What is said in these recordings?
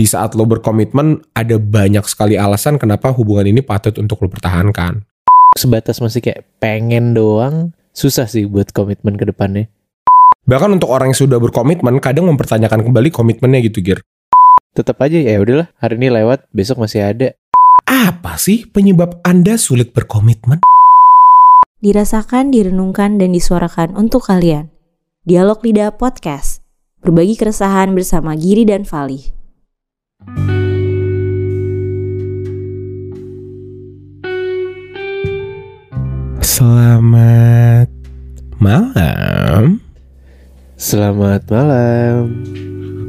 di saat lo berkomitmen ada banyak sekali alasan kenapa hubungan ini patut untuk lo pertahankan. Sebatas masih kayak pengen doang, susah sih buat komitmen ke depannya. Bahkan untuk orang yang sudah berkomitmen kadang mempertanyakan kembali komitmennya gitu, Gir. Tetap aja ya udahlah, hari ini lewat, besok masih ada. Apa sih penyebab Anda sulit berkomitmen? Dirasakan, direnungkan, dan disuarakan untuk kalian. Dialog Lidah Podcast. Berbagi keresahan bersama Giri dan Fali. Selamat malam. Selamat malam.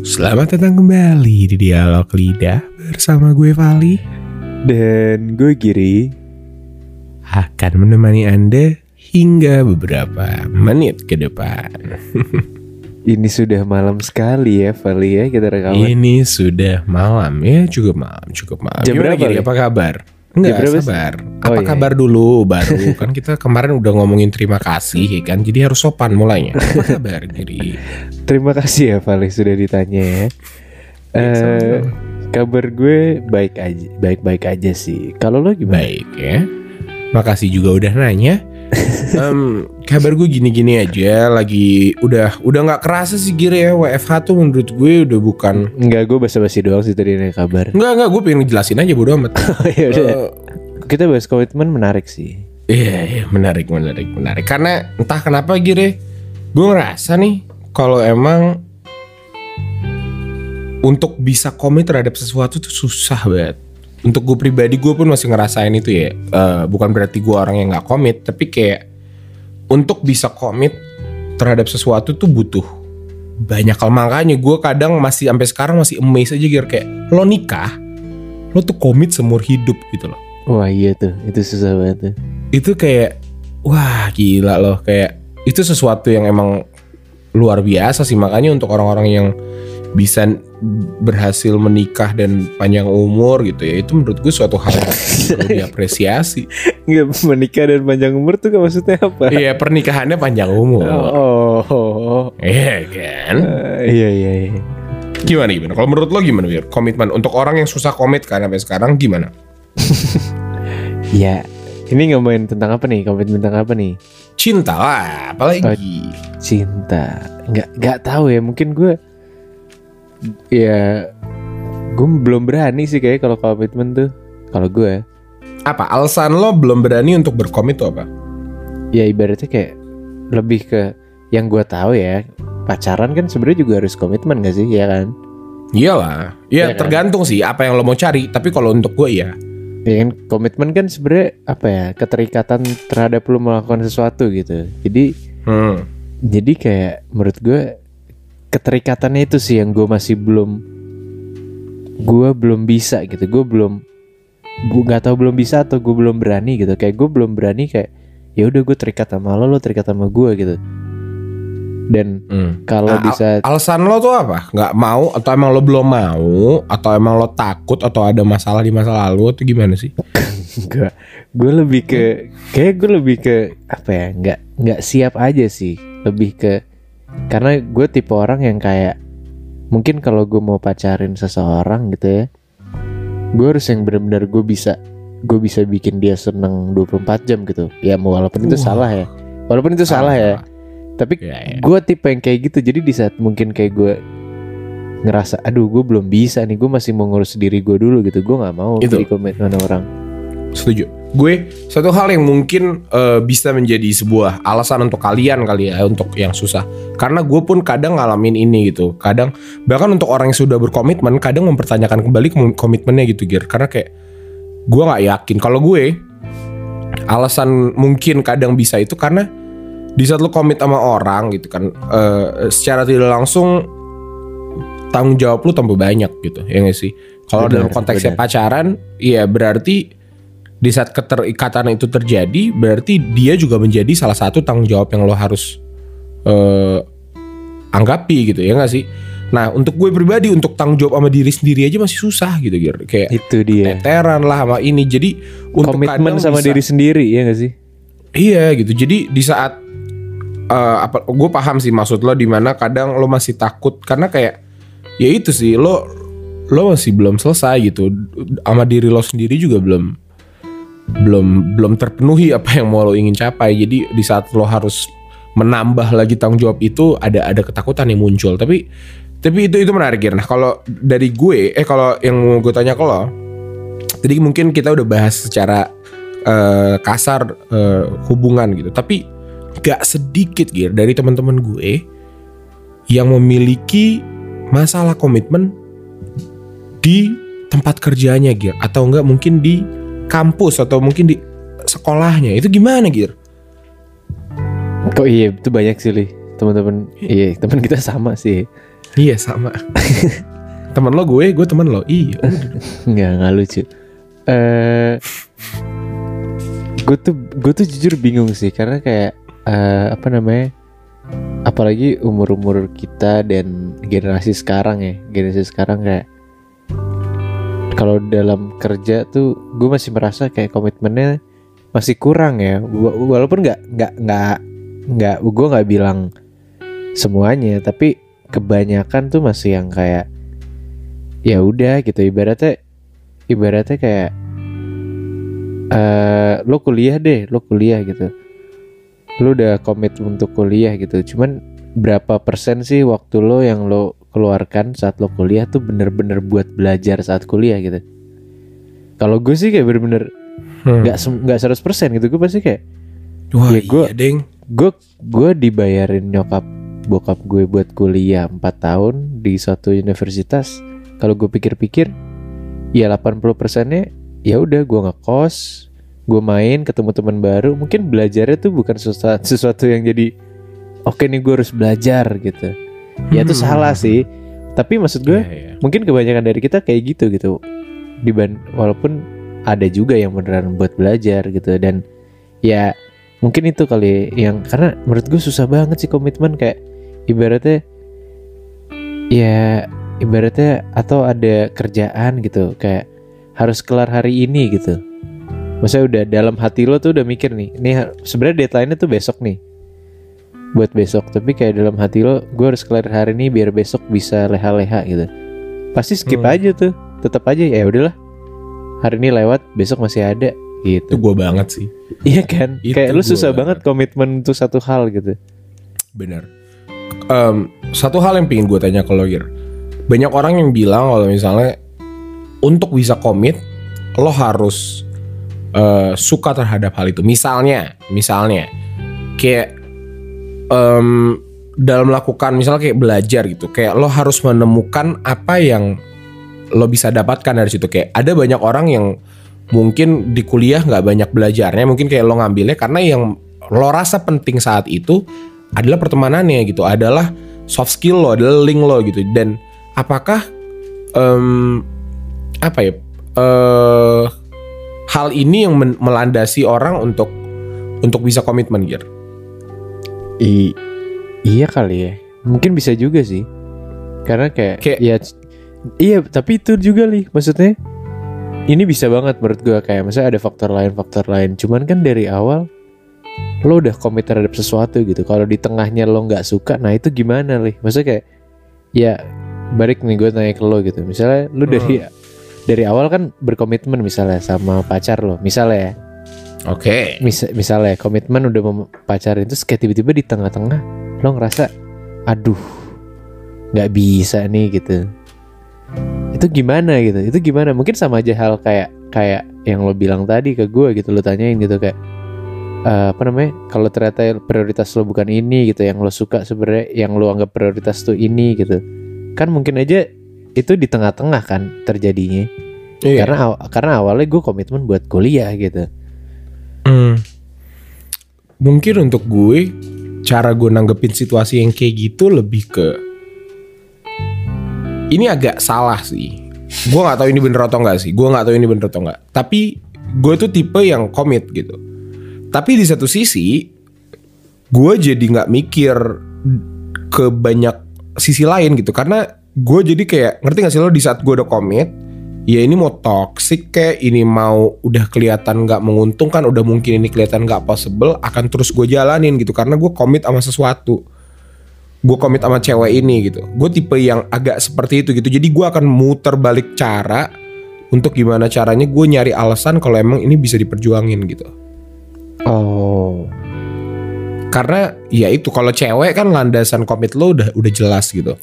Selamat datang kembali di Dialog Lidah bersama gue Vali Dan gue Giri. akan menemani Anda hingga beberapa menit ke depan. Ini sudah malam sekali ya, Vali ya kita rekaman. Ini sudah malam ya, cukup malam, cukup malam. Jam Gimana, berapa, Giri? Apa kabar? Enggak, berapa sabar. Oh, Apa iya. kabar dulu baru kan kita kemarin udah ngomongin terima kasih ya kan. Jadi harus sopan mulainya. Apa kabar, Giri? Terima kasih ya Vali sudah ditanya ya. Eh, sama-sama. kabar gue baik aja, baik-baik aja sih. Kalau lo gimana? Baik ya. Makasih juga udah nanya. Em, kabar gue gini-gini aja lagi udah udah nggak kerasa sih Giri ya WFH tuh menurut gue udah bukan Enggak, gue basa-basi doang sih tadi nanya kabar. Enggak enggak gue pengen jelasin aja bodo amat ya udah. Eh, Kita bahas komitmen menarik sih. Iya iya menarik menarik menarik Karena entah kenapa Giri Gue ngerasa nih Kalau emang Untuk bisa komit terhadap sesuatu tuh susah banget Untuk gue pribadi gue pun masih ngerasain itu ya. Eh, Bukan berarti gue orang yang gak komit Tapi kayak Untuk bisa komit terhadap sesuatu tuh butuh banyak hal. Makanya gue kadang masih sampai sekarang masih amazed aja Gir kayak lo nikah lo tuh komit seumur hidup gitu loh. Wah iya tuh, itu susah banget tuh. itu kayak wah gila loh. Kayak itu sesuatu yang emang luar biasa sih. Makanya untuk orang-orang yang bisa berhasil menikah dan panjang umur gitu ya itu menurut gue suatu hal yang perlu diapresiasi Enggak menikah dan panjang umur tuh gak maksudnya apa? iya pernikahannya panjang umur Oh, oh, oh. iya kan Eh, iya iya iya. gimana gimana kalau menurut lo gimana Bir? komitmen untuk orang yang susah komit kan sampai sekarang gimana Ya, ini ngomongin tentang apa nih? Komitmen tentang apa nih? cinta lah apalagi Cinta. Nggak nggak tahu ya. Mungkin gue ya gue belum berani sih kayak kalau komitmen tuh. Kalau gue apa alasan lo belum berani untuk berkomit tuh apa ya ibaratnya kayak lebih ke yang gue tahu ya pacaran kan sebenarnya juga harus komitmen gak sih ya kan? Iyalah, Iya ya kan? tergantung sih apa yang lo mau cari. Tapi kalau untuk gue ya, Ya kan komitmen kan sebenarnya apa ya keterikatan terhadap lu melakukan sesuatu gitu. Jadi hmm, jadi kayak menurut gue keterikatannya itu sih yang gue masih belum gue belum bisa gitu gue belum gue nggak tahu belum bisa atau gue belum berani gitu kayak gue belum berani kayak ya udah gue terikat sama lo lo terikat sama gue gitu dan hmm. kalau Nah, bisa al- alasan lo tuh apa? Nggak mau atau emang lo belum mau atau emang lo takut atau ada masalah di masa lalu atau gimana sih? gue gue lebih ke kayak gue lebih ke apa ya nggak nggak siap aja sih lebih ke karena gue tipe orang yang kayak mungkin kalau gue mau pacarin seseorang gitu ya gue harus yang benar-benar gue bisa gue bisa bikin dia seneng 24 jam gitu. Ya mau walaupun itu Wah. salah ya. Walaupun itu salah ya. Tapi Iya, iya. gue tipe yang kayak gitu. Jadi di saat mungkin kayak gue ngerasa aduh gue belum bisa nih. Gue masih mau ngurus diri gue dulu gitu. Gue nggak mau Itu. jadi komitmen orang Setuju. Gue satu hal yang mungkin eh, bisa menjadi sebuah alasan untuk kalian kali ya untuk yang susah. Karena gue pun kadang ngalamin ini gitu. Kadang bahkan untuk orang yang sudah berkomitmen kadang mempertanyakan kembali kom- komitmennya gitu Gir. Karena kayak gue nggak yakin. Kalau gue alasan mungkin kadang bisa itu karena di saat lo komit sama orang gitu kan eh, secara tidak langsung tanggung jawab lu tambah banyak gitu ya nggak sih kalau dalam konteksnya benar. pacaran ya berarti di saat keterikatan itu terjadi berarti dia juga menjadi salah satu tanggung jawab yang lo harus eh, anggapi gitu ya nggak sih? Nah untuk gue pribadi untuk tanggung jawab sama diri sendiri aja masih susah gitu Gir. kayak itu dia. teteran lah sama ini. Jadi untuk komitmen sama bisa- diri sendiri ya gak sih? Iya gitu. Jadi di saat eh, apa gue paham sih maksud lo di mana kadang lo masih takut. Karena kayak ya itu sih lo lo masih belum selesai gitu. Sama diri lo sendiri juga belum belum belum terpenuhi apa yang mau lo ingin capai. Jadi di saat lo harus menambah lagi tanggung jawab itu ada ada ketakutan yang muncul. Tapi tapi itu itu menarik ya nah kalau dari gue eh kalau yang mau gue tanya ke lo jadi mungkin kita udah bahas secara eh, kasar eh, hubungan gitu. Tapi gak sedikit gitu dari teman-teman gue yang memiliki masalah komitmen di tempat kerjanya Gir. Atau enggak mungkin di kampus atau mungkin di sekolahnya itu gimana Gir? Kok iya itu banyak sih Li Teman-teman Iya teman kita sama sih Iya sama. temen lo gue, gue temen lo. Iya. Nggak nggak lucu eh Gue tuh Gue tuh jujur bingung sih Karena kayak eh, Apa namanya Apalagi umur-umur kita dan generasi sekarang ya Generasi sekarang kayak Kalau dalam kerja tuh Gue masih merasa kayak komitmennya Masih kurang ya. Wa- Walaupun nggak nggak nggak nggak Gue nggak bilang Semuanya Tapi kebanyakan tuh masih yang kayak ya udah gitu. Ibaratnya ibaratnya kayak eh lo kuliah deh lo kuliah gitu. Lo udah komit untuk kuliah gitu. Cuman berapa persen sih waktu lo yang lo keluarkan saat lo kuliah tuh bener-bener buat belajar saat kuliah gitu kalau gue sih kayak bener-bener Hmm. nggak sem- nggak 100% gitu gue pasti kayak Wah, Ya, gua- iya, Deng. gue gue dibayarin nyokap bokap gue buat kuliah 4 tahun di suatu universitas kalau gue pikir-pikir ya 80 persennya ya udah gue ngekos gue main ketemu teman baru mungkin belajarnya tuh bukan sesuatu, sesuatu yang jadi oke nih gue harus belajar gitu ya itu Hmm. salah sih. Tapi maksud gue Iya, iya. mungkin kebanyakan dari kita kayak gitu gitu. Diban walaupun ada juga yang beneran buat belajar gitu. Dan ya mungkin itu kali yang karena menurut gue susah banget sih komitmen kayak ibaratnya ya ibaratnya atau ada kerjaan gitu. Kayak harus kelar hari ini gitu. Maksudnya udah dalam hati lo tuh udah mikir nih ini sebenarnya deadline-nya tuh besok nih buat besok tapi kayak dalam hati lo gue harus kelar hari ini biar besok bisa leha-leha gitu pasti skip Hmm. aja tuh tetap aja ya udahlah hari ini lewat besok masih ada Itu gitu gue banget sih. iya kan Itu kayak lu gua susah banget. banget komitmen untuk satu hal gitu Bener. Em, satu hal yang pengen gue tanya ke lo, Gir. Banyak orang yang bilang kalau misalnya untuk bisa komit, lo harus eh, suka terhadap hal itu. Misalnya, misalnya kayak em, dalam melakukan misalnya kayak belajar gitu, kayak lo harus menemukan apa yang lo bisa dapatkan dari situ. Kayak ada banyak orang yang mungkin di kuliah nggak banyak belajarnya, mungkin kayak lo ngambilnya karena yang lo rasa penting saat itu adalah pertemanannya gitu, adalah soft skill lo, adalah link lo gitu. Dan apakah em, apa ya eh hal ini yang melandasi orang untuk untuk bisa komitmen gitu? I iya kali ya. Mungkin bisa juga sih. Karena kayak, Kayak- ya iya tapi itu juga nih maksudnya ini bisa banget menurut gua. Kayak misalnya ada faktor lain faktor lain. Cuman kan dari awal lo udah komit terhadap sesuatu gitu. Kalau di tengahnya lo nggak suka nah itu gimana nih maksudnya kayak ya balik nih gue tanya ke lo gitu. Misalnya lo dari dari awal kan berkomitmen misalnya sama pacar lo. Misalnya ya Oke. Mis misalnya komitmen udah mau pacaran terus kayak tiba-tiba di tengah-tengah lo ngerasa aduh nggak bisa nih gitu. Itu gimana gitu? Itu gimana? Mungkin sama aja hal kayak kayak yang lo bilang tadi ke gue gitu lo tanyain gitu kayak eh, apa namanya kalau ternyata prioritas lo bukan ini gitu yang lo suka sebenarnya yang lo anggap prioritas tuh ini gitu. Kan mungkin aja itu di tengah-tengah kan terjadinya. Iya. karena aw- karena awalnya gue komitmen buat kuliah gitu Hmm. Mungkin untuk gue cara gue nanggepin situasi yang kayak gitu lebih ke ini agak salah sih. Gue nggak tahu ini bener atau enggak sih. Gue nggak tahu ini bener atau enggak. Tapi gue tuh tipe yang komit gitu. Tapi di satu sisi gue jadi nggak mikir ke banyak sisi lain gitu karena gue jadi kayak ngerti gak sih lo di saat gue udah komit ya ini mau toxic kayak ini mau udah kelihatan nggak menguntungkan udah mungkin ini kelihatan nggak possible akan terus gue jalanin gitu. Karena gue komit sama sesuatu. Gue komit sama cewek ini gitu. Gue tipe yang agak seperti itu gitu. Jadi gue akan muter balik cara untuk gimana caranya gue nyari alasan kalau emang ini bisa diperjuangin gitu. Oh. karena ya itu kalau cewek kan landasan komit lo udah udah jelas gitu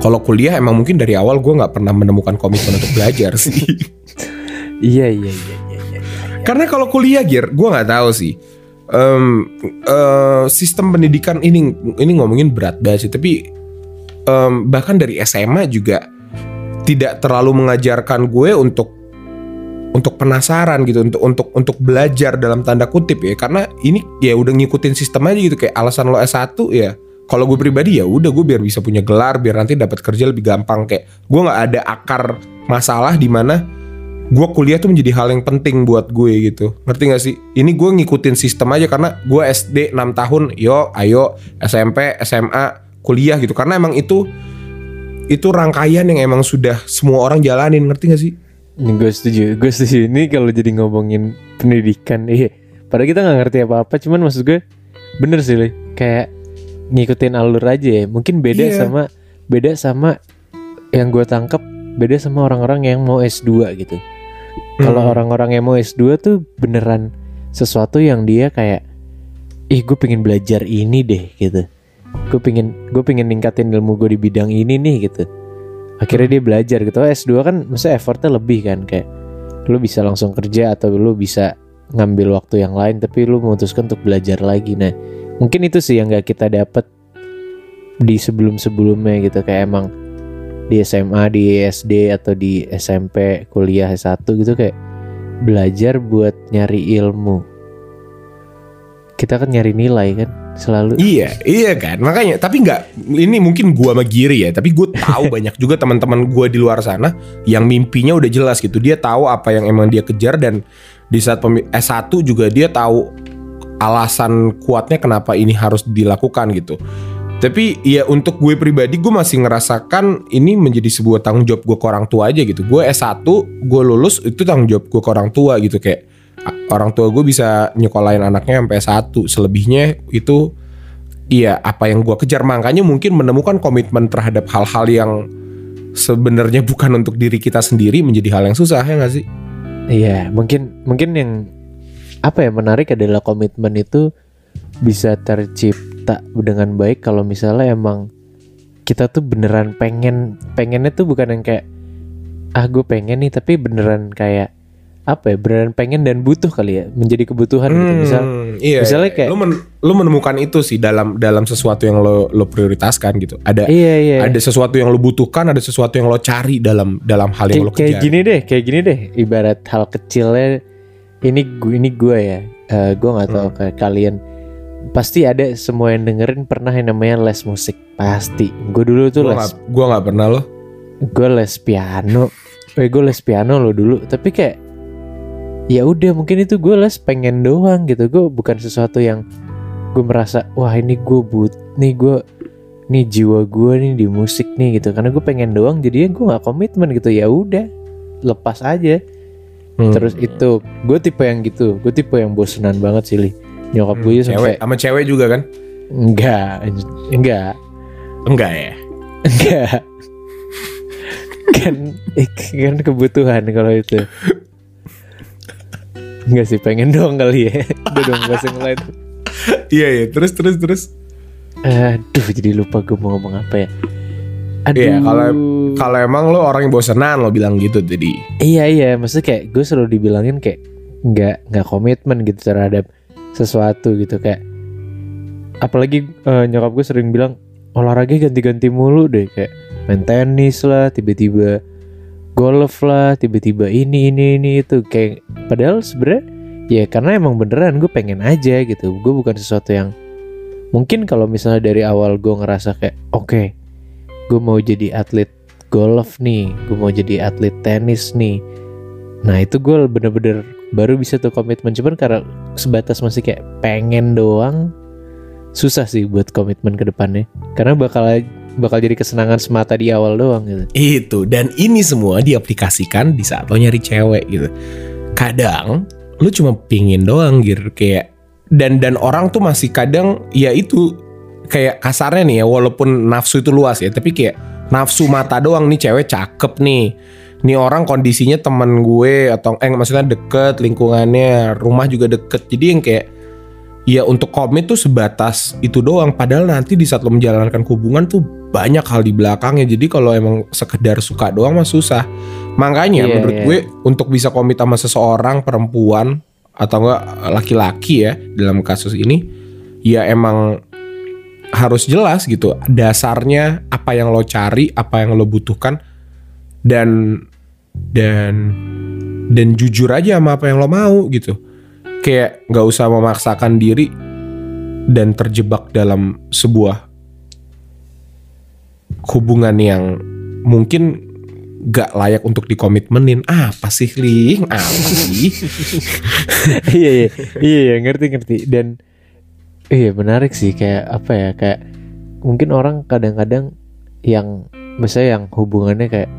kalau kuliah emang mungkin dari awal gue nggak pernah menemukan komitmen untuk belajar sih Iya iya iya iya. iya. karena kalau kuliah gear gue nggak tahu sih Em, eh, sistem pendidikan ini ini ngomongin berat banget sih tapi em, bahkan dari SMA juga tidak terlalu mengajarkan gue untuk untuk penasaran gitu untuk untuk untuk belajar dalam tanda kutip ya karena ini ya udah ngikutin sistem aja gitu kayak alasan lo S1 ya kalau gue pribadi ya udah gue biar bisa punya gelar biar nanti dapat kerja lebih gampang kayak gue nggak ada akar masalah di mana gue kuliah tuh menjadi hal yang penting buat gue gitu ngerti gak sih ini gue ngikutin sistem aja karena gue SD 6 tahun yo ayo SMP SMA kuliah gitu karena emang itu itu rangkaian yang emang sudah semua orang jalanin ngerti gak sih Ini gue setuju, gue setuju. Ini kalau jadi ngomongin pendidikan, iya. Padahal kita nggak ngerti apa-apa, cuman maksud gue bener sih, Li. kayak ngikutin alur aja ya. Mungkin beda Iya. sama beda sama yang gue tangkap beda sama orang-orang yang mau S2 gitu. Kalau Hmm. orang-orang yang mau S2 tuh beneran sesuatu yang dia kayak ih gue pengen belajar ini deh gitu. Gue pengen gue pengen ningkatin ilmu gue di bidang ini nih gitu. Akhirnya dia belajar gitu. Oh, S2 kan maksudnya effortnya lebih kan kayak lu bisa langsung kerja atau lu bisa ngambil waktu yang lain tapi lu memutuskan untuk belajar lagi. Nah, mungkin itu sih yang gak kita dapat di sebelum-sebelumnya gitu kayak emang di SMA, di SD atau di SMP, kuliah S1 gitu kayak belajar buat nyari ilmu. Kita kan nyari nilai kan selalu. Iya, iya kan. Makanya, tapi nggak. Ini mungkin gua sama Giri ya. Tapi gue tahu banyak juga teman-teman gua di luar sana yang mimpinya udah jelas gitu. Dia tahu apa yang emang dia kejar dan di saat pemi- S1 juga dia tahu alasan kuatnya kenapa ini harus dilakukan gitu. Tapi ya untuk gue pribadi gue masih ngerasakan ini menjadi sebuah tanggung jawab gue ke orang tua aja gitu. Gue S1, gue lulus itu tanggung jawab gue ke orang tua gitu kayak orang tua gue bisa nyekolahin anaknya sampai S1. Selebihnya itu iya apa yang gue kejar makanya mungkin menemukan komitmen terhadap hal-hal yang sebenarnya bukan untuk diri kita sendiri menjadi hal yang susah ya gak sih? Iya, mungkin mungkin yang apa ya menarik adalah komitmen itu bisa tercipta dengan baik kalau misalnya emang kita tuh beneran pengen pengennya tuh bukan yang kayak ah gue pengen nih tapi beneran kayak apa ya beneran pengen dan butuh kali ya menjadi kebutuhan gitu misal iya, misalnya iya. kayak- lu, men- lu menemukan itu sih dalam dalam sesuatu yang lo lo prioritaskan gitu. Ada iya iya ada sesuatu yang lo butuhkan, ada sesuatu yang lo cari dalam dalam hal yang kayak, lo kayak kejar. gini deh kayak gini deh ibarat hal kecilnya ini gue ini gue ya. Eh gue nggak tahu kayak kalian. Pasti ada semua yang dengerin pernah yang namanya les musik. Pasti. Gue dulu tuh Gua les gua nggak pernah lo. gue les piano. Eh gue les piano lo dulu. Tapi kayak ya udah mungkin itu gue les pengen doang gitu. Gue bukan sesuatu yang gue merasa wah ini gue but nih gue nih jiwa gue nih di musik nih gitu. Karena gue pengen doang jadinya gue nggak komitmen gitu. Ya udah lepas aja Hmm. terus itu gue tipe yang gitu gue tipe yang bosenan banget sih Li. nyokap gue Hmm, sampai cewek sama cewek juga kan? enggak enggak Enggak ya. Enggak. kan eh, kan kebutuhan kalau itu. Enggak sih pengen doang kali ya. Udah dong bahasa yang lain. Iya iya, terus terus terus. Aduh jadi lupa gue mau ngomong apa ya. Aduh. Iya, kalau- Kalau emang lo orang yang bosenan lo bilang gitu tadi. Iya iya, maksudnya kayak gue selalu dibilangin kayak nggak nggak komitmen gitu terhadap sesuatu gitu kayak apalagi eh, nyokap gue sering bilang olahraga ganti-ganti mulu deh kayak main tenis lah tiba-tiba golf lah tiba-tiba ini ini ini itu kayak padahal sebenarnya ya karena emang beneran gue pengen aja gitu gue bukan sesuatu yang mungkin kalau misalnya dari awal gue ngerasa kayak oke gue mau jadi atlet golf nih gue mau jadi atlet tenis nih. Nah itu gue bener-bener baru bisa tuh komitmen cuman karena sebatas masih kayak pengen doang susah sih buat komitmen ke depannya. Karena bakal bakal jadi kesenangan semata di awal doang gitu. Itu dan ini semua diaplikasikan di saat lo nyari cewek gitu. Kadang lo cuma pingin doang gitu kayak dan dan orang tuh masih kadang ya itu kayak kasarnya nih ya walaupun nafsu itu luas ya tapi kayak nafsu mata doang nih cewek cakep nih. Nih orang kondisinya teman gue atau eh maksudnya deket lingkungannya rumah juga deket. Jadi yang kayak ya untuk komit tuh sebatas itu doang. Padahal nanti di saat lo menjalankan hubungan tuh banyak hal di belakangnya. Jadi kalau emang sekedar suka doang mah susah. Makanya Iya, menurut iya. gue untuk bisa komit sama seseorang perempuan atau enggak laki-laki ya dalam kasus ini ya emang harus jelas gitu dasarnya apa yang lo cari apa yang lo butuhkan dan dan dan jujur aja sama apa yang lo mau gitu. Kayak nggak usah memaksakan diri dan terjebak dalam sebuah hubungan yang mungkin gak layak untuk dikomitmenin. Apa sih Ling? Apa sih? Iya iya. Iya iya, ngerti ngerti. Dan iya menarik sih kayak apa ya kayak mungkin orang kadang-kadang yang misalnya yang hubungannya kayak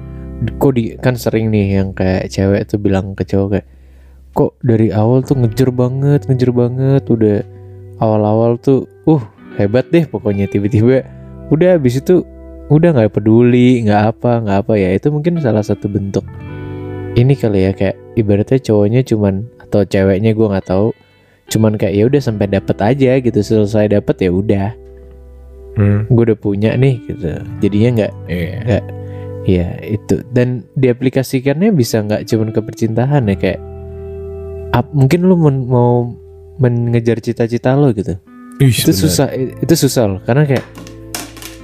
kok di kan sering nih yang kayak cewek tuh bilang ke cowok kayak kok dari awal tuh ngejer banget ngejer banget udah awal-awal tuh uh hebat deh pokoknya tiba-tiba. Udah habis itu udah nggak peduli nggak apa nggak apa ya itu mungkin salah satu bentuk ini kali ya kayak ibaratnya cowoknya cuman atau ceweknya gue nggak tahu cuman kayak ya udah sampai dapet aja gitu. Selesai dapet ya udah. Hmm, gue udah punya nih gitu. Jadinya nggak iya. nggak ya itu. Dan diaplikasikannya bisa nggak cuman ke percintaan ya kayak ap- mungkin lu men- mau mengejar cita-cita lo gitu. Ih, itu bener. susah itu susah loh. Karena kayak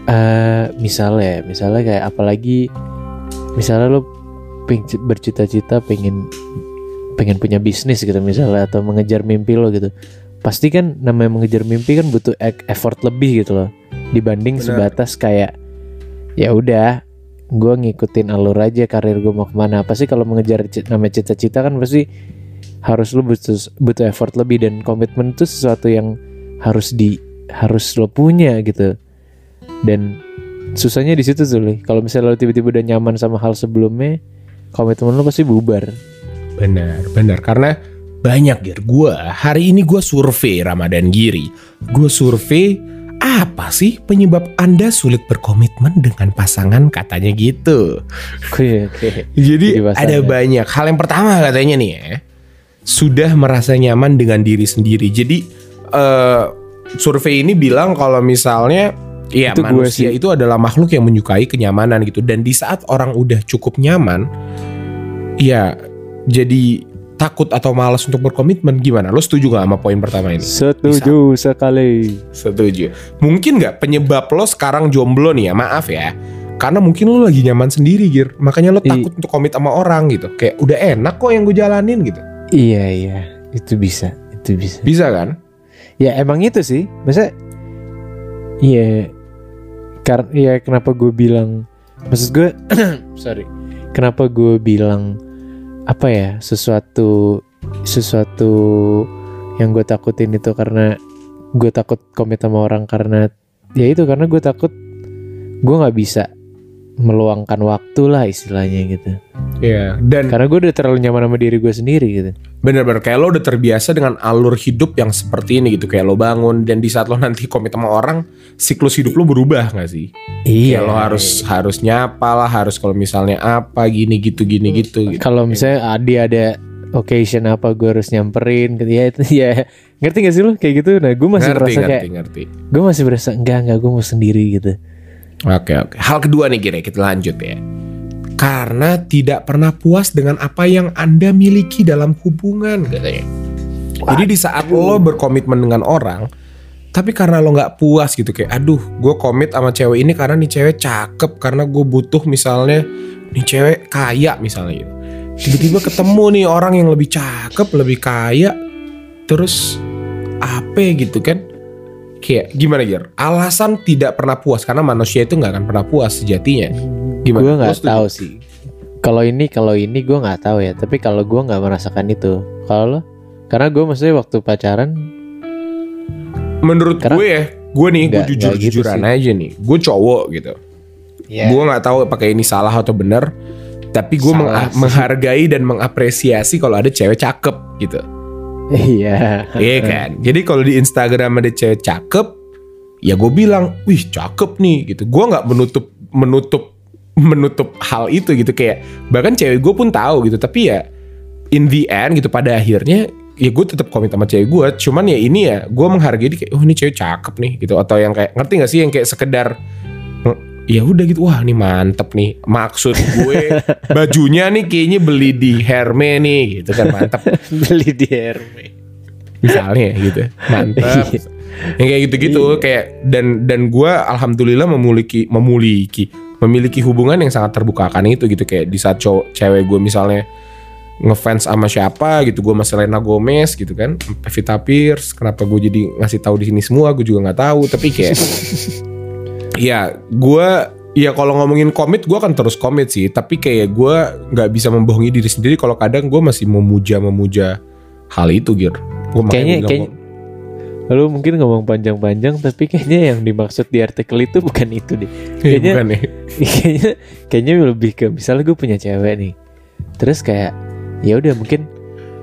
eh misalnya misalnya kayak apalagi misalnya lo bercita-cita pengen pengen punya bisnis gitu misalnya atau mengejar mimpi lo gitu. Pasti kan namanya mengejar mimpi kan butuh effort lebih gitu loh dibanding Benar. sebatas kayak ya udah gue ngikutin alur aja karir gue mau ke mana. Pasti kalau mengejar namanya cita-cita kan pasti harus lo butuh butuh effort lebih dan komitmen itu sesuatu yang harus di harus lo punya gitu. Dan susahnya di situ tuh kalau misalnya lo tiba-tiba udah nyaman sama hal sebelumnya komitmen lo pasti bubar Benar, benar. Karena banyak Gir. Gue hari ini gue survei Ramadan Giri. Gue survei apa sih penyebab Anda sulit berkomitmen dengan pasangan katanya gitu. oke oke Jadi Jadi ada banyak hal yang pertama katanya nih ya. Sudah merasa nyaman dengan diri sendiri. Jadi eh survei ini bilang kalau misalnya ya Itu gue manusia itu adalah makhluk yang menyukai kenyamanan gitu dan di saat orang udah cukup nyaman ya jadi takut atau malas untuk berkomitmen gimana? Lo setuju gak sama poin pertama ini? setuju sekali Setuju. Mungkin nggak penyebab lo sekarang jomblo nih ya? Maaf ya. Karena mungkin lo lagi nyaman sendiri, Gir. Makanya lo I- takut untuk komit sama orang gitu. Kayak udah enak kok yang gue jalanin gitu. iya iya itu bisa itu bisa Bisa kan? ya emang itu sih masa iya karena ya kenapa gue bilang maksud gue sorry kenapa gue bilang apa ya sesuatu sesuatu yang gue takutin itu karena gue takut komit sama orang karena ya itu karena gue takut gue nggak bisa meluangkan waktu lah istilahnya gitu Iya. Dan karena gue udah terlalu nyaman sama diri gue sendiri gitu bener-bener kayak lo udah terbiasa dengan alur hidup yang seperti ini gitu. Kayak lo bangun dan di saat lo nanti komit sama orang, siklus hidup lo berubah gak sih? iya Kayak lo harus harus nyapa lah, harus kalau misalnya apa gini gitu gini gitu. gitu. kalau misalnya Adi ada occasion apa gue harus nyamperin gitu ya itu ya ngerti gak sih lu kayak gitu nah gue masih ngerti, merasa ngerti, kayak ngerti. gue masih berasa enggak enggak gue mau sendiri gitu Oke oke. Hal kedua nih kira kita lanjut ya. Karena tidak pernah puas dengan apa yang anda miliki dalam hubungan katanya. Jadi di saat lo berkomitmen dengan orang, tapi karena lo nggak puas gitu kayak, aduh, gue komit sama cewek ini karena nih cewek cakep, karena gue butuh misalnya nih cewek kaya misalnya gitu. Tiba-tiba ketemu nih orang yang lebih cakep, lebih kaya, terus apa gitu kan? Kayak gimana Gir? Alasan tidak pernah puas karena manusia itu nggak akan pernah puas sejatinya. Gimana? gue nggak tahu sih kalau ini kalau ini gue nggak tahu ya tapi kalau gue nggak merasakan itu kalau lo karena gue maksudnya waktu pacaran Menurut Karena- gue ya, gue nih, gue jujur gitu jujuran sih. aja nih. Gue cowok gitu. ya Gue nggak tahu pakai ini salah atau benar. Tapi gue menghargai dan mengapresiasi kalau ada cewek cakep gitu. Iya. Iya kan. Jadi kalau di Instagram ada cewek cakep, ya gue bilang wih cakep nih gitu. Gue nggak menutup menutup menutup hal itu gitu. Kayak bahkan cewek gue pun tahu gitu. Tapi ya in the end gitu pada akhirnya ya gue tetap komit sama cewek gue cuman ya ini ya gue menghargai dia kayak oh ini cewek cakep nih gitu. Atau yang kayak ngerti gak sih? Yang kayak sekedar ya udah gitu wah ini mantep nih maksud gue bajunya nih kayaknya beli di Herme nih gitu kan mantep. Beli di Herme. Misalnya gitu mantap yang kayak gitu-gitu kayak dan dan gue alhamdulillah memiliki memiliki memiliki hubungan yang sangat terbuka akan itu gitu kayak di saat cowok cewek gue misalnya ngefans sama siapa gitu gue sama Selena Gomez gitu kan Pevita Pierce kenapa gue jadi ngasih tahu di sini semua gue juga nggak tahu tapi kayak ya gue ya kalau ngomongin komit gue akan terus komit sih tapi kayak gue nggak bisa membohongi diri sendiri kalau kadang gue masih memuja memuja hal itu gitu gue kayaknya kayaknya Lalu mungkin ngomong panjang-panjang tapi kayaknya yang dimaksud di artikel itu bukan itu deh. Kayaknya bukan nih. kayaknya kayaknya lebih ke misalnya gue punya cewek nih. Terus kayak ya udah mungkin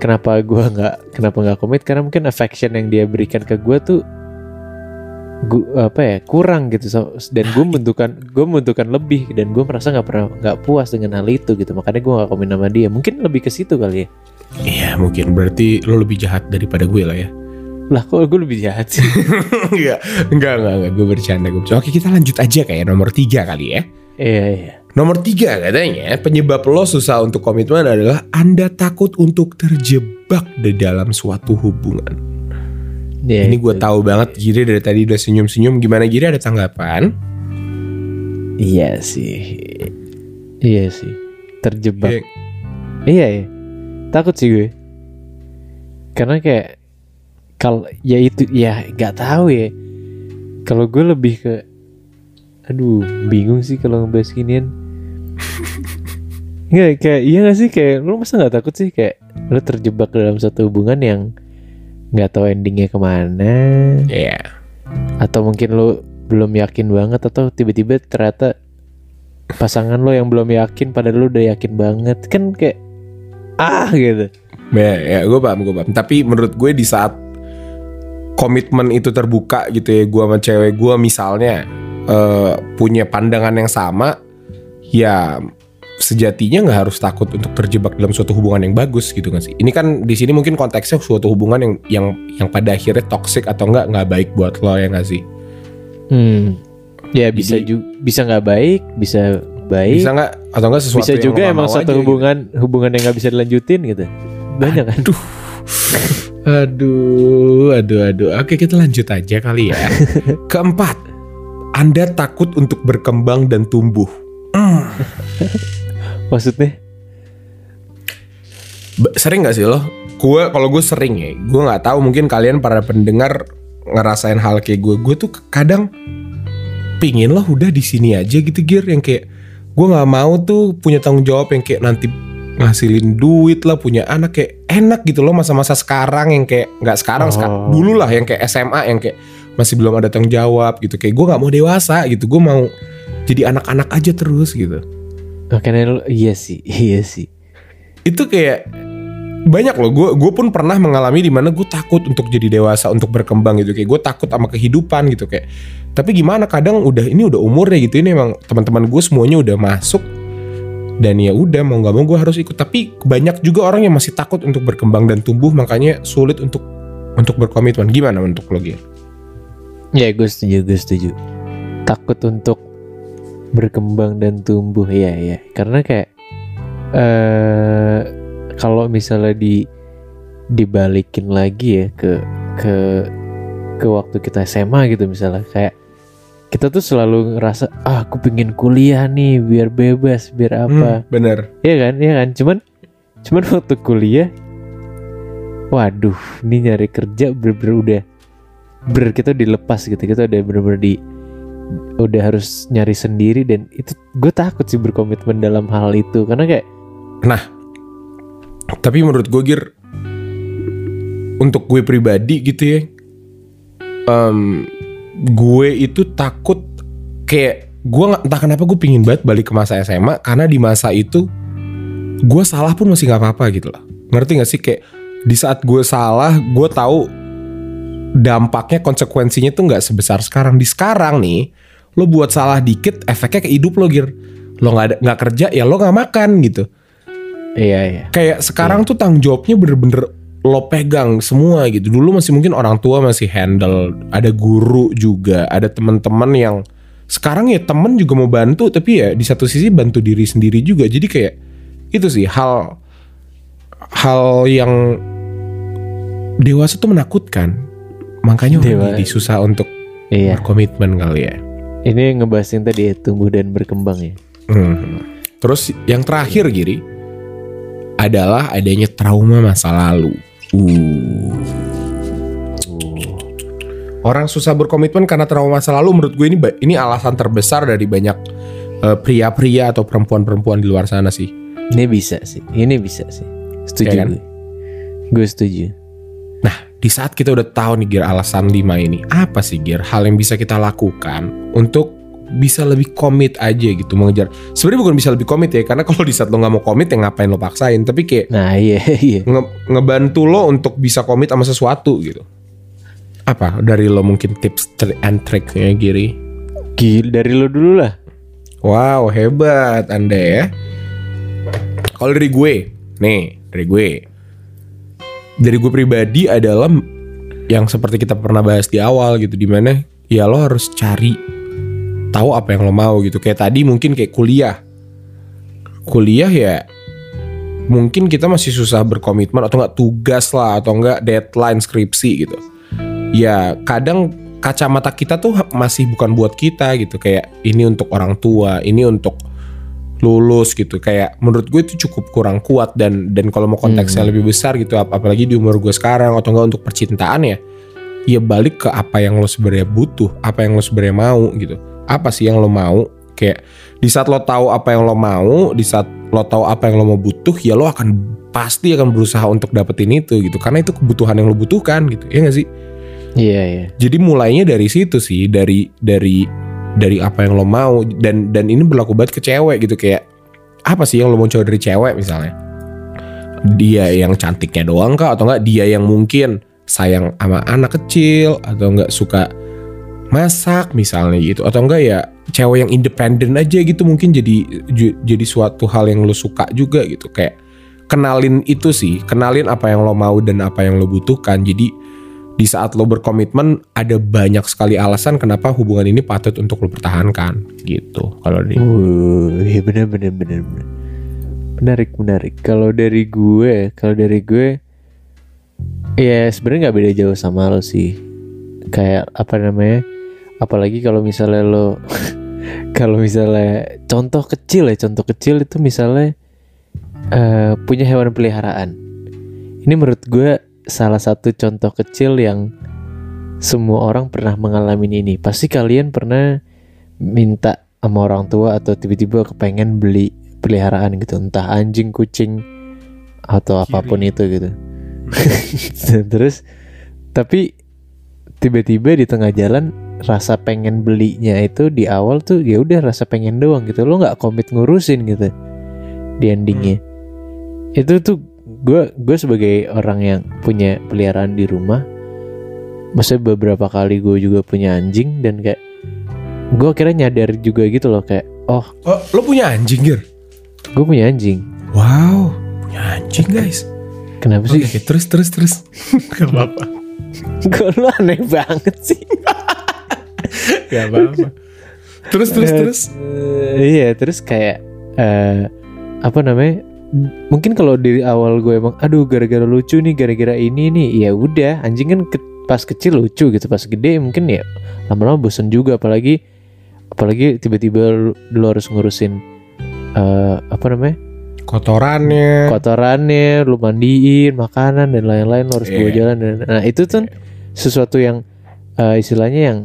kenapa gue nggak kenapa nggak komit karena mungkin affection yang dia berikan ke gue tuh gua, apa ya kurang gitu. So, dan gue membutuhkan gue membutuhkan lebih dan gue merasa nggak pernah nggak puas dengan hal itu gitu. Makanya gue nggak komit sama dia. Mungkin lebih ke situ kali ya. Iya mungkin. Berarti lo lebih jahat daripada gue lah ya. Lah kok gue lebih jahat sih? Enggak enggak enggak, enggak. gue bercanda gue bercanda. oke kita lanjut aja kayak nomor tiga kali ya. Iya iya. Nomor tiga katanya penyebab lo susah untuk komitmen adalah Anda takut untuk terjebak di dalam suatu hubungan. Ya, Ini gue tahu banget Giri dari tadi udah senyum-senyum. Gimana Giri ada tanggapan? Iya sih, iya sih terjebak. Eh, Iya ya, takut sih gue. Karena kayak kalau ya itu ya nggak tahu ya. Kalau gue lebih ke, aduh bingung sih kalau ngebahas ginian. Nggak kayak iya gak sih kayak lu masa nggak takut sih kayak lu terjebak dalam satu hubungan yang nggak tahu endingnya ke mana Iya. atau mungkin lu belum yakin banget atau tiba-tiba ternyata pasangan lo yang belum yakin padahal lu udah yakin banget kan kayak ah gitu Ya, ya gue paham, gue paham. Tapi menurut gue di saat komitmen itu terbuka gitu ya, gue sama cewek gue misalnya eh, punya pandangan yang sama, ya sejatinya nggak harus takut untuk terjebak dalam suatu hubungan yang bagus gitu kan sih. Ini kan di sini mungkin konteksnya suatu hubungan yang yang yang pada akhirnya toxic atau enggak nggak baik buat lo ya nggak sih? hmm ya bisa Jadi- juga bisa nggak baik bisa baik Bisa nggak atau enggak sesuatu bisa yang juga nggak emang mau satu aja gitu. hubungan hubungan yang nggak bisa dilanjutin gitu banyak kan Aduh, aduh, aduh. Oke, kita lanjut aja kali ya. Keempat, Anda takut untuk berkembang dan tumbuh. maksudnya Sering gak sih lo? Gue, kalau gue sering ya. Gue nggak tahu mungkin kalian para pendengar ngerasain hal kayak gue. Gue tuh kadang pingin lo udah di sini aja gitu gear yang kayak gue nggak mau tuh punya tanggung jawab yang kayak nanti ngasilin duit lah punya anak kayak enak gitu loh masa-masa sekarang yang kayak nggak sekarang Oh. sekarang dulu lah yang kayak SMA yang kayak masih belum ada tanggung jawab gitu kayak gue nggak mau dewasa gitu gue mau jadi anak-anak aja terus gitu lu iya sih iya sih. Itu kayak banyak loh. Gue gue pun pernah mengalami di mana gue takut untuk jadi dewasa untuk berkembang gitu. Kayak gue takut sama kehidupan gitu kayak. Tapi gimana kadang udah ini udah umurnya gitu. Ini emang teman-teman gue semuanya udah masuk. Dan ya udah mau nggak mau gue harus ikut. Tapi banyak juga orang yang masih takut untuk berkembang dan tumbuh makanya sulit untuk untuk berkomitmen. Gimana untuk lo Gir? ya gue setuju gue setuju. Takut untuk berkembang dan tumbuh ya ya. Karena kayak eh kalau misalnya di dibalikin lagi ya ke ke ke waktu kita SMA gitu misalnya kayak kita tuh selalu ngerasa ah aku pengen kuliah nih biar bebas biar apa. Hmm, bener. Iya kan, iya kan. Cuman, cuman waktu kuliah, waduh, ini nyari kerja bener-bener udah, bener kita dilepas gitu, kita udah bener-bener di, udah harus nyari sendiri dan itu gue takut sih berkomitmen dalam hal itu. Karena kayak, Tapi menurut gue Gir Untuk gue pribadi gitu ya em, Gue itu takut Kayak Gue nggak entah kenapa gue pingin banget balik ke masa SMA Karena di masa itu Gue salah pun masih gak apa-apa gitu loh Ngerti gak sih? Kayak Di saat gue salah Gue tahu dampaknya konsekuensinya tuh nggak sebesar sekarang. Di sekarang nih lo buat salah dikit efeknya ke hidup lo gir. Lo nggak nggak kerja ya lo nggak makan gitu. Iya iya. kayak sekarang tuh tanggung jawabnya bener-bener lo pegang semua gitu. Dulu masih mungkin orang tua masih handle ada guru juga ada teman-teman yang sekarang ya temen juga mau bantu tapi ya di satu sisi bantu diri sendiri juga. Jadi kayak itu sih hal hal yang dewasa tuh menakutkan makanya Dewa- jadi susah untuk Iya. berkomitmen kali ya Ini ngebahas yang tadi ya, tumbuh dan berkembang ya. Hmm. Terus yang terakhir Giri adalah adanya trauma masa lalu. Uh. Orang susah berkomitmen karena trauma masa lalu menurut gue ini ini alasan terbesar dari banyak eh, pria-pria atau perempuan-perempuan di luar sana sih. Ini bisa sih. Ini bisa sih. Setuju Iya kan? gue. Gue setuju. Di saat kita udah tahu nih Gir alasan 5 ini, apa sih Gir hal yang bisa kita lakukan untuk bisa lebih komit aja gitu mengejar. Sebenarnya bukan bisa lebih komit ya, karena kalau di saat lo nggak mau komit ya ngapain lo paksain. Tapi kayak Nah iya iya. nge- ngebantu lo untuk bisa komit sama sesuatu gitu. Apa dari lo mungkin tips and triknya Giri? Gil dari lo dulu lah. Wow hebat anda ya. Kalau dari gue, nih dari gue, dari gue pribadi adalah yang seperti kita pernah bahas di awal gitu, di mana ya lo harus cari tahu apa yang lo mau gitu. Kayak tadi mungkin kayak kuliah, kuliah ya mungkin kita masih susah berkomitmen atau enggak tugas lah atau enggak deadline skripsi gitu. Ya kadang kacamata kita tuh masih bukan buat kita gitu kayak ini untuk orang tua, ini untuk lulus gitu. Kayak menurut gue itu cukup kurang kuat dan dan kalau mau konteksnya lebih besar gitu ap- apalagi di umur gue sekarang atau enggak untuk percintaan ya ya balik ke apa yang lo sebenarnya butuh apa yang lo sebenarnya mau gitu. Apa sih yang lo mau? Kayak di saat lo tahu apa yang lo mau di saat lo tahu apa yang lo mau butuh ya lo akan pasti akan berusaha untuk dapetin itu gitu. Karena itu kebutuhan yang lo butuhkan gitu ya gak sih? Iya iya. jadi mulainya dari situ sih, dari dari dari apa yang lo mau dan dan ini berlaku banget ke cewek gitu kayak apa sih yang lo mau coba dari cewek misalnya? Dia yang cantiknya doang kah? Atau enggak dia yang mungkin sayang sama anak kecil atau enggak suka masak misalnya gitu? Atau enggak ya cewek yang independen aja gitu mungkin jadi jadi suatu hal yang lo suka juga gitu. Kayak kenalin itu sih kenalin apa yang lo mau dan apa yang lo butuhkan. Jadi di saat lo berkomitmen ada banyak sekali alasan kenapa hubungan ini patut untuk lo pertahankan gitu kalau di Uh, iya bener bener bener bener. Menarik menarik. Kalau dari gue, kalau dari gue, ya sebenarnya nggak beda jauh sama lo sih. Kayak apa namanya? Apalagi kalau misalnya lo, kalau misalnya contoh kecil ya, contoh kecil itu misalnya eh, punya hewan peliharaan. Ini menurut gue salah satu contoh kecil yang semua orang pernah mengalami ini. Pasti kalian pernah minta sama orang tua atau tiba-tiba kepengen beli peliharaan gitu. Entah anjing kucing atau apa pun itu gitu. Terus tapi tiba-tiba di tengah jalan rasa pengen belinya itu di awal tuh ya udah rasa pengen doang gitu. Lo nggak komit ngurusin gitu di endingnya. Itu tuh gue gue sebagai orang yang punya peliharaan di rumah maksudnya beberapa kali gue juga punya anjing dan kayak gue akhirnya nyadar juga gitu loh kayak oh. Oh, lo punya anjing Gir? gue punya anjing. Wow punya anjing guys. Kenapa sih? Oke, terus terus terus. Gak apa-apa. Kok lu aneh banget sih? Gak apa-apa. Terus terus terus. Eh, iya terus kayak eh apa namanya mungkin kalau dari awal gue emang aduh gara-gara lucu nih gara-gara ini nih. Ya udah anjing kan ke- pas kecil lucu gitu pas gede mungkin ya lama-lama bosen juga. Apalagi apalagi tiba-tiba lu, lu harus ngurusin eh apa namanya? Kotorannya. Kotorannya lu mandiin makanan dan lain-lain lu harus bawa Iya. jalan dan nah itu tuh sesuatu yang eh, istilahnya yang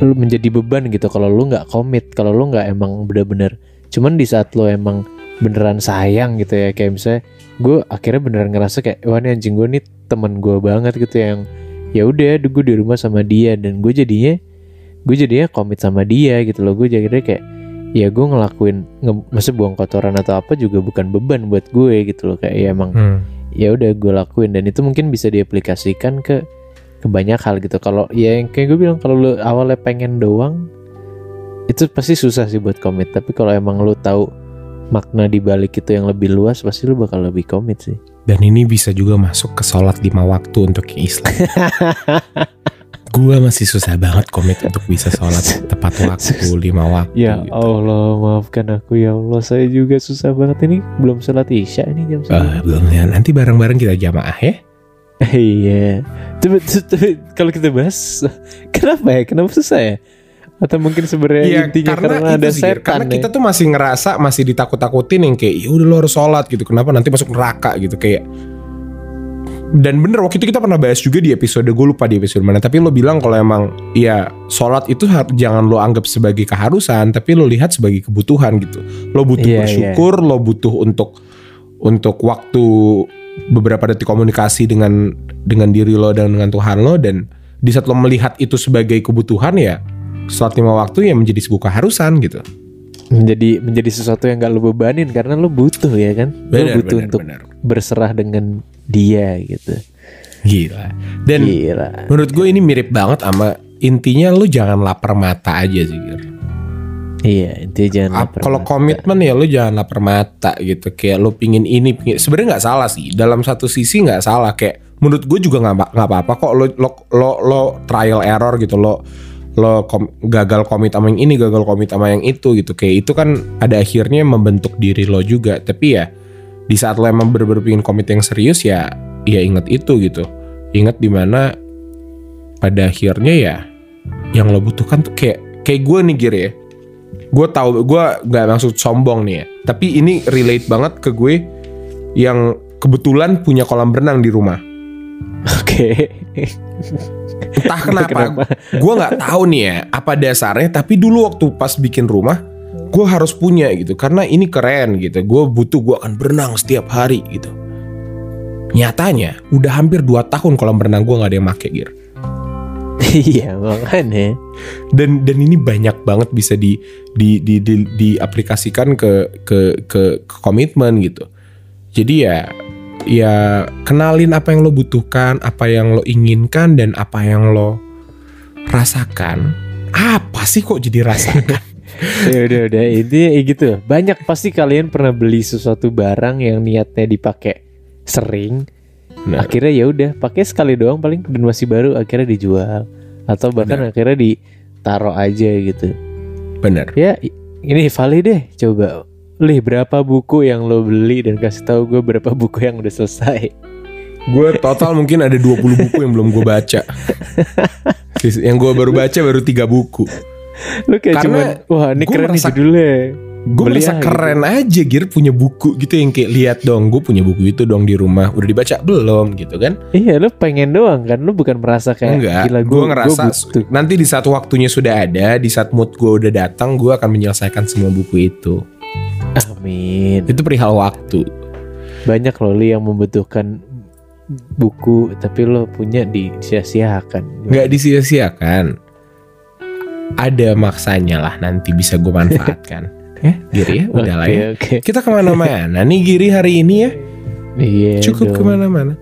lu menjadi beban gitu kalau lu nggak komit kalau lu nggak emang bener-bener cuman di saat lu emang beneran sayang gitu ya kayak misalnya gue akhirnya beneran ngerasa kayak wah ini anjing gue nih teman gue banget gitu yang ya udah gue di rumah sama dia dan gue jadinya gue jadinya komit sama dia gitu loh gue jadinya kayak ya gue ngelakuin nge, maksudnya buang kotoran atau apa juga bukan beban buat gue gitu loh kayak ya emang Hmm. ya udah gue lakuin dan itu mungkin bisa diaplikasikan ke ke banyak hal gitu. Kalau ya yang kayak gue bilang kalau lu awalnya pengen doang itu pasti susah sih buat komit. Tapi kalau emang lu tahu makna di balik itu yang lebih luas pasti lu bakal lebih komit sih. Dan ini bisa juga masuk ke sholat lima waktu untuk yang Islam. Gua masih susah banget komit untuk bisa sholat tepat waktu lima waktu. Ya gitu. Allah maafkan aku ya Allah saya juga susah banget ini belum sholat isya ini jam segini. belum ya. Nanti bareng-bareng kita jamaah ya. Iya. Tapi, tapi kalau kita bahas kenapa ya? Kenapa susah ya? Atau mungkin sebenarnya Iya, intinya karena, ada itu sih, setan Karena ya? kita tuh masih ngerasa masih ditakut-takutin yang kayak ya udah lo harus sholat gitu. Kenapa nanti masuk neraka gitu kayak dan bener waktu itu kita pernah bahas juga di episode gue lupa di episode mana tapi lo bilang kalau emang ya sholat itu jangan lo anggap sebagai keharusan tapi lo lihat sebagai kebutuhan gitu lo butuh Iya, bersyukur lo butuh untuk untuk waktu beberapa detik komunikasi dengan dengan diri lo dan dengan Tuhan lo dan di saat lo melihat itu sebagai kebutuhan ya sholat lima waktu ya menjadi sebuah keharusan gitu menjadi menjadi sesuatu yang gak lo bebanin karena lo butuh ya kan? lo butuh untuk berserah dengan dia gitu. gila dan Gila. menurut gue ini mirip banget sama intinya lo jangan lapar mata aja sih Gir. Iya, intinya jangan Ap- lapar kalau mata. komitmen ya lo jangan lapar mata gitu kayak lo pingin ini pingin sebenarnya nggak salah sih dalam satu sisi nggak salah kayak menurut gue juga nggak nggak apa-apa kok lo lo lo lo trial error gitu lo lo kom- gagal komit sama yang ini gagal komit sama yang itu gitu. Kayak itu kan ada akhirnya membentuk diri lo juga. Tapi ya di saat lo emang bener-bener komit yang serius ya ya inget itu gitu. Inget di mana pada akhirnya ya yang lo butuhkan tuh kayak kayak gue nih Gir ya. Gue tahu gue nggak maksud sombong nih ya. Tapi ini relate banget ke gue yang kebetulan punya kolam renang di rumah. Oke. entah kenapa, Kenapa? gue nggak tahu nih ya apa dasarnya tapi dulu waktu pas bikin rumah gue harus punya gitu karena ini keren gitu gue butuh gue akan berenang setiap hari gitu nyatanya udah hampir 2 tahun kolam renang gue nggak ada yang make gear iya, makanya. dan dan ini banyak banget bisa di di di di diaplikasikan ke ke ke ke komitmen gitu jadi ya ya kenalin apa yang lo butuhkan apa yang lo inginkan dan apa yang lo rasakan apa sih kok jadi rasakan ya udah udah ya gitu. Banyak pasti kalian pernah beli sesuatu barang yang niatnya dipakai sering. Nah. Akhirnya ya udah pakai sekali doang paling dan masih baru akhirnya dijual atau bahkan akhirnya ditaruh aja gitu. bener Ya ini Vali deh coba Lih berapa buku yang lo beli dan kasih tahu gue berapa buku yang udah selesai. gue total mungkin ada 20 buku yang belum gue baca yang gue baru baca baru tiga buku Lo kayak Karena cuman wah ini keren merasa- judulnya. gue Beli merasa gitu. keren aja Gir punya buku gitu yang kayak lihat dong gue punya buku itu dong di rumah udah dibaca belum gitu kan Iya lo pengen doang kan lo bukan merasa kayak enggak gila gue gue ngerasa butuh. nanti di saat waktunya sudah ada di saat mood gue udah datang gue akan menyelesaikan semua buku itu Amin. itu perihal waktu Banyak loh Li yang membutuhkan buku tapi lo punya disia-siakan. nggak disia-siakan ada maksanya lah nanti bisa gue manfaatkan ya Giri ya udah lah Oke, ya Oke. kita ke mana-mana nih Giri hari ini ya Iya. cukup dong. ke mana-mana.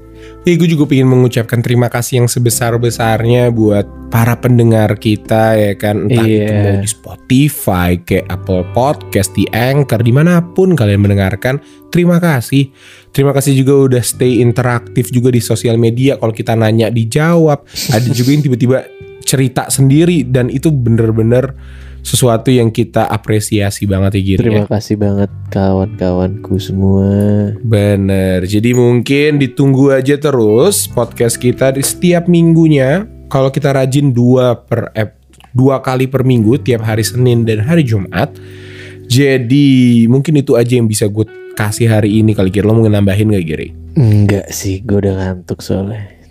Ya, gue juga pengen mengucapkan terima kasih yang sebesar-besarnya buat para pendengar kita ya kan entah Iya. itu mau di Spotify, kayak Apple Podcast, di Anchor, di mana pun kalian mendengarkan. Terima kasih. Terima kasih juga udah stay interaktif juga di sosial media. Kalau kita nanya dijawab. Ada juga yang tiba-tiba cerita sendiri dan itu bener-bener sesuatu yang kita apresiasi banget ya Giri. ya. Terima kasih banget kawan-kawanku semua. Bener, jadi mungkin ditunggu aja terus podcast kita di setiap minggunya. Kalau kita rajin dua per ep, dua kali per minggu tiap hari Senin dan hari Jumat. Jadi mungkin itu aja yang bisa gue kasih hari ini kali kira lo mau nambahin gak Giri? Enggak sih, gue udah ngantuk soalnya.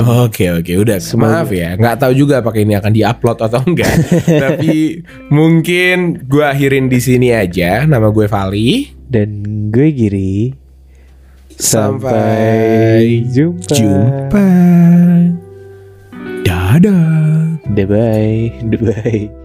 Oke oke. Udah Semoga- maaf ya. Nggak tahu juga apakah ini akan diupload atau enggak. Tapi mungkin gue akhirin di sini aja. Nama gue Vali Dan gue Giri. Sampai jumpa. jumpa. Dadah. Bye bye. Bye.